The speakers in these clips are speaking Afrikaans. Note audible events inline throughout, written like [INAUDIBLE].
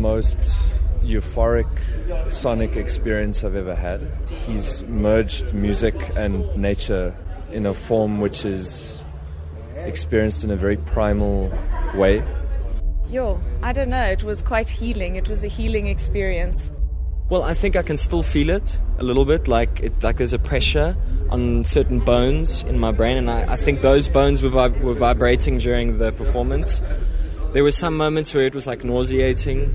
most euphoric sonic experience I've ever had. He's merged music and nature in a form which is experienced in a very primal way. Yo, I don't know. It was quite healing. It was a healing experience. Well, I think I can still feel it a little bit, like it, like there's a pressure on certain bones in my brain, and I, I think those bones were, vib- were vibrating during the performance. There were some moments where it was like nauseating,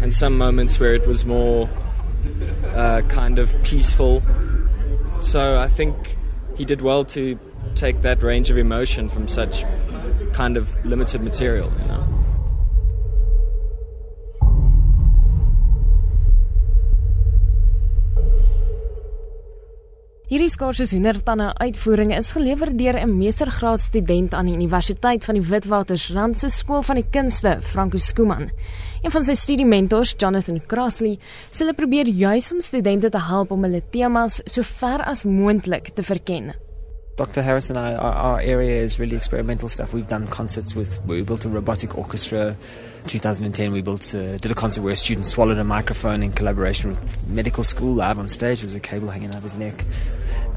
and some moments where it was more uh, kind of peaceful. So I think he did well to take that range of emotion from such kind of limited material, you know. Hierdie skaarse hoendertande uitvoering is gelewer deur 'n meestergraadstudent aan die Universiteit van die Witwatersrand se Skool van die Kunste, Franco Skuman. Een van sy studiementors, Jonathan Crossley, sê hulle probeer juis om studente te help om hulle temas so ver as moontlik te verken. Dr. Harris and I, our, our, area is really experimental stuff. We've done concerts with, we built a robotic orchestra. 2010, we built, uh, did a concert where a student swallowed a microphone in collaboration with medical school live on stage. There was a cable hanging out of his neck.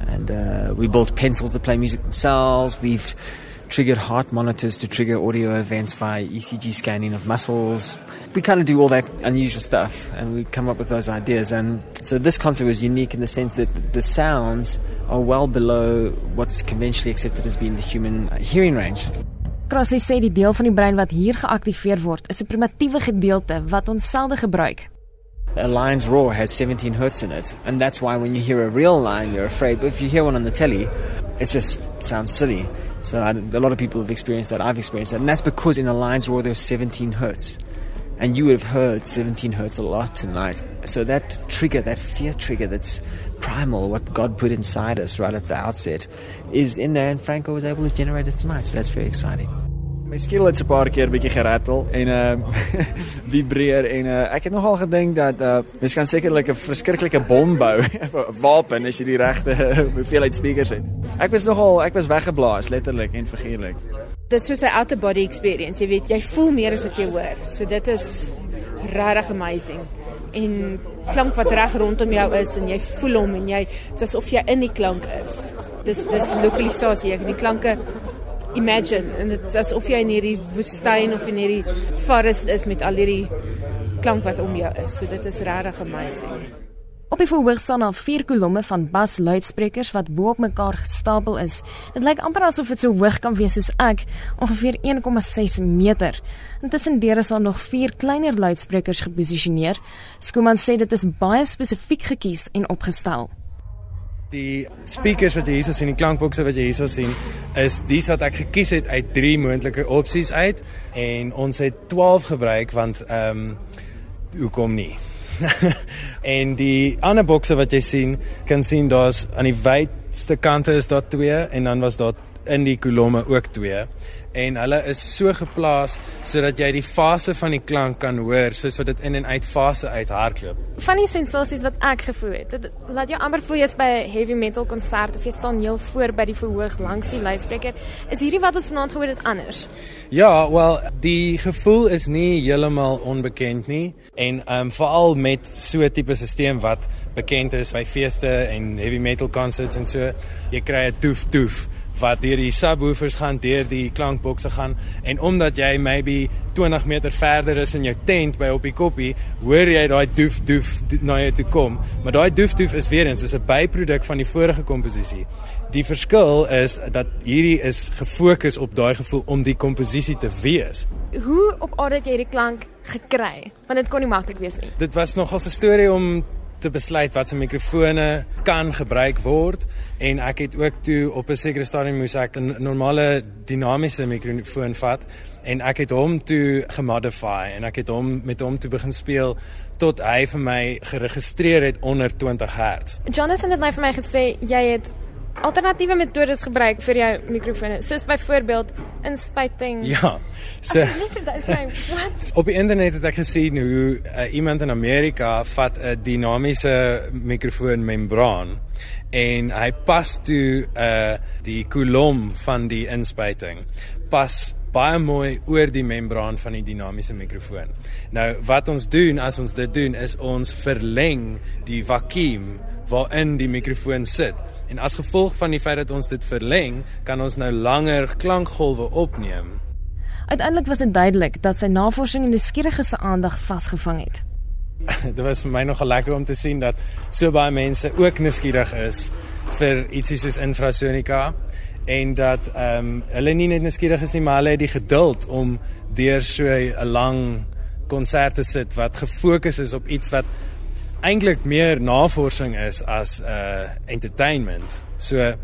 And uh, we built pencils to play music themselves. We've triggered heart monitors to trigger audio events via ECG scanning of muscles. We kind of do all that unusual stuff and we come up with those ideas. And so this concert was unique in the sense that the sounds are well below what's conventionally accepted as being the human hearing range. Crossley sê die deel van die brein wat hier geaktiveer word, is 'n primitiewe gedeelte wat ons selde gebruik. A lion's roar has 17 hertz in it, and that's why when you hear a real lion, you're afraid. But if you hear one on the telly, it just sounds silly. So I, a lot of people have experienced that. I've experienced that, and that's because in a lion's roar there's 17 hertz, and you would have heard 17 hertz a lot tonight. So that trigger, that fear trigger, that's primal, what God put inside us right at the outset, is in there, and Franco was able to generate it tonight. So that's very exciting. My skill het 'n paar keer bietjie gerattel en uh [LAUGHS] vibreer en uh ek het nogal gedink dat uh mens kan sekerlik 'n verskriklike bom bou, 'n [LAUGHS] wapen as jy die regte [LAUGHS] hoeveelheid speakers het. Ek was nogal ek was weggeblaas letterlik en figuurlik. Dis soos 'n out of body experience, jy weet, jy voel meer as wat jy hoor. So dit is regtig amazing. En klank wat reg rondom jou is en jy voel hom en jy dit is asof jy in die klank is. Dis dis lokalisasie, jy kan die klanke imagine en dit is asof jy in hierdie woestyn of in hierdie forest is met al hierdie klank wat om jou is. So dit is regtig amazing. Op die verhoog staan daar vier kolomme van bas luidsprekers wat bo op mekaar gestapel is. Dit lyk amper asof dit so hoog kan wees soos ek, ongeveer 1,6 meter. Intussen deur is daar nog vier kleiner luidsprekers geposisioneer. Skooman sê dit is baie spesifiek gekies en opgestel die speakers wat jy hierso sien, die klankbokse wat jy hierso sien, is dis wat ek gekies het uit drie moontlike opsies uit en ons het 12 gebruik want ehm um, hoekom nie? [LAUGHS] en die ander bokse wat jy sien, kan sien daar's aan die wydste kante is daar twee en dan was daar in die kolomme ook twee en hulle is so geplaas sodat jy die fase van die klank kan hoor soos wat dit in en uit fase uit hardloop. Van die sensasies wat ek gevoel het, dit laat jou amper voel jy's by 'n heavy metal konsert of jy staan heel voor by die verhoog langs die luidspreker. Is hierdie wat ons vanaand gehoor het anders? Ja, wel, die gevoel is nie heeltemal onbekend nie en ehm um, veral met so 'n tipe stelsel wat bekend is by feeste en heavy metal concerts en so, jy kry 'n doef doef wat deur die subwoofers gaan, deur die klankbokse gaan en omdat jy maybe 20 meter verder is in jou tent by op die koppie, hoor jy daai doef doef na jou toe kom. Maar daai doef doef is weer eens is 'n byproduk van die vorige komposisie. Die verskil is dat hierdie is gefokus op daai gevoel om die komposisie te wees. Hoe op aarde het jy hierdie klank gekry? Want dit kon nie maklik wees nie. Dit was nogal 'n storie om te besluit watse mikrofone kan gebruik word en ek het ook toe op 'n sekere stadium moes ek 'n normale dinamiese mikrofoon vat en ek het hom toe gemodify en ek het hom met hom toe begin speel tot hy vir my geregistreer het onder 20 Hz. Jonathan het net vir my gesê jy het alternatiewe metodes gebruik vir jou mikrofone, soos byvoorbeeld inspuiting. Ja. So Op die internet het ek gesien hoe uh, iemand in Amerika vat 'n dinamiese mikrofoon membraan en hy pas toe uh die kolom van die inspuiting pas baie mooi oor die membraan van die dinamiese mikrofoon. Nou wat ons doen as ons dit doen is ons verleng die vakuum waarin die mikrofoon sit. En as gevolg van die feit dat ons dit verleng, kan ons nou langer klankgolwe opneem. Uiteindelik was dit duidelik dat sy navorsing in die skierige se aandag vasgevang het. [LAUGHS] dit was vir my nogal lekker om te sien dat so baie mense ook nuuskierig is vir ietsie soos infrasonika en dat ehm um, hulle nie net nuuskierig is nie, maar hulle het die geduld om deur so 'n lang konsert te sit wat gefokus is op iets wat eintlik meer navorsing is as 'n uh, entertainment. So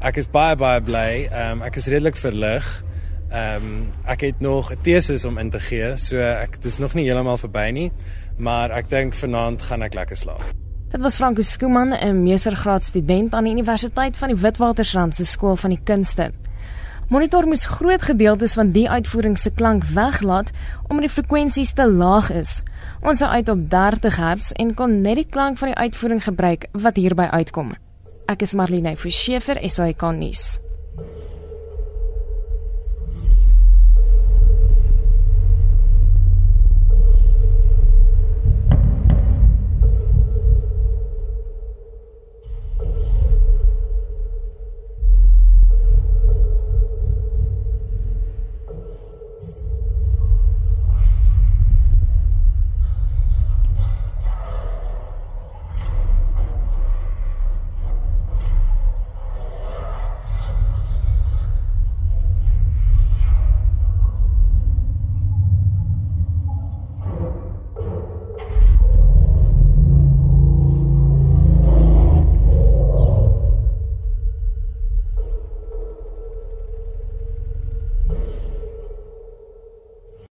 ek is baie baie bly. Ehm um, ek is redelik verlig. Ehm um, ek het nog 'n teses om in te gee, so ek dis nog nie heeltemal verby nie, maar ek dink vanaand gaan ek lekker slaap. Dit was Franco Skooman, 'n meestergraad student aan die Universiteit van die Witwatersrand se Skool van die Kunste. Monitor moes groot gedeeltes van die uitvoering se klank weglaat omdat die frekwensies te laag is. Ons sou uit op 30 Hz en kon net die klank van die uitvoering gebruik wat hierby uitkom. Ek is Marlene Forsiefer, SAK nuus.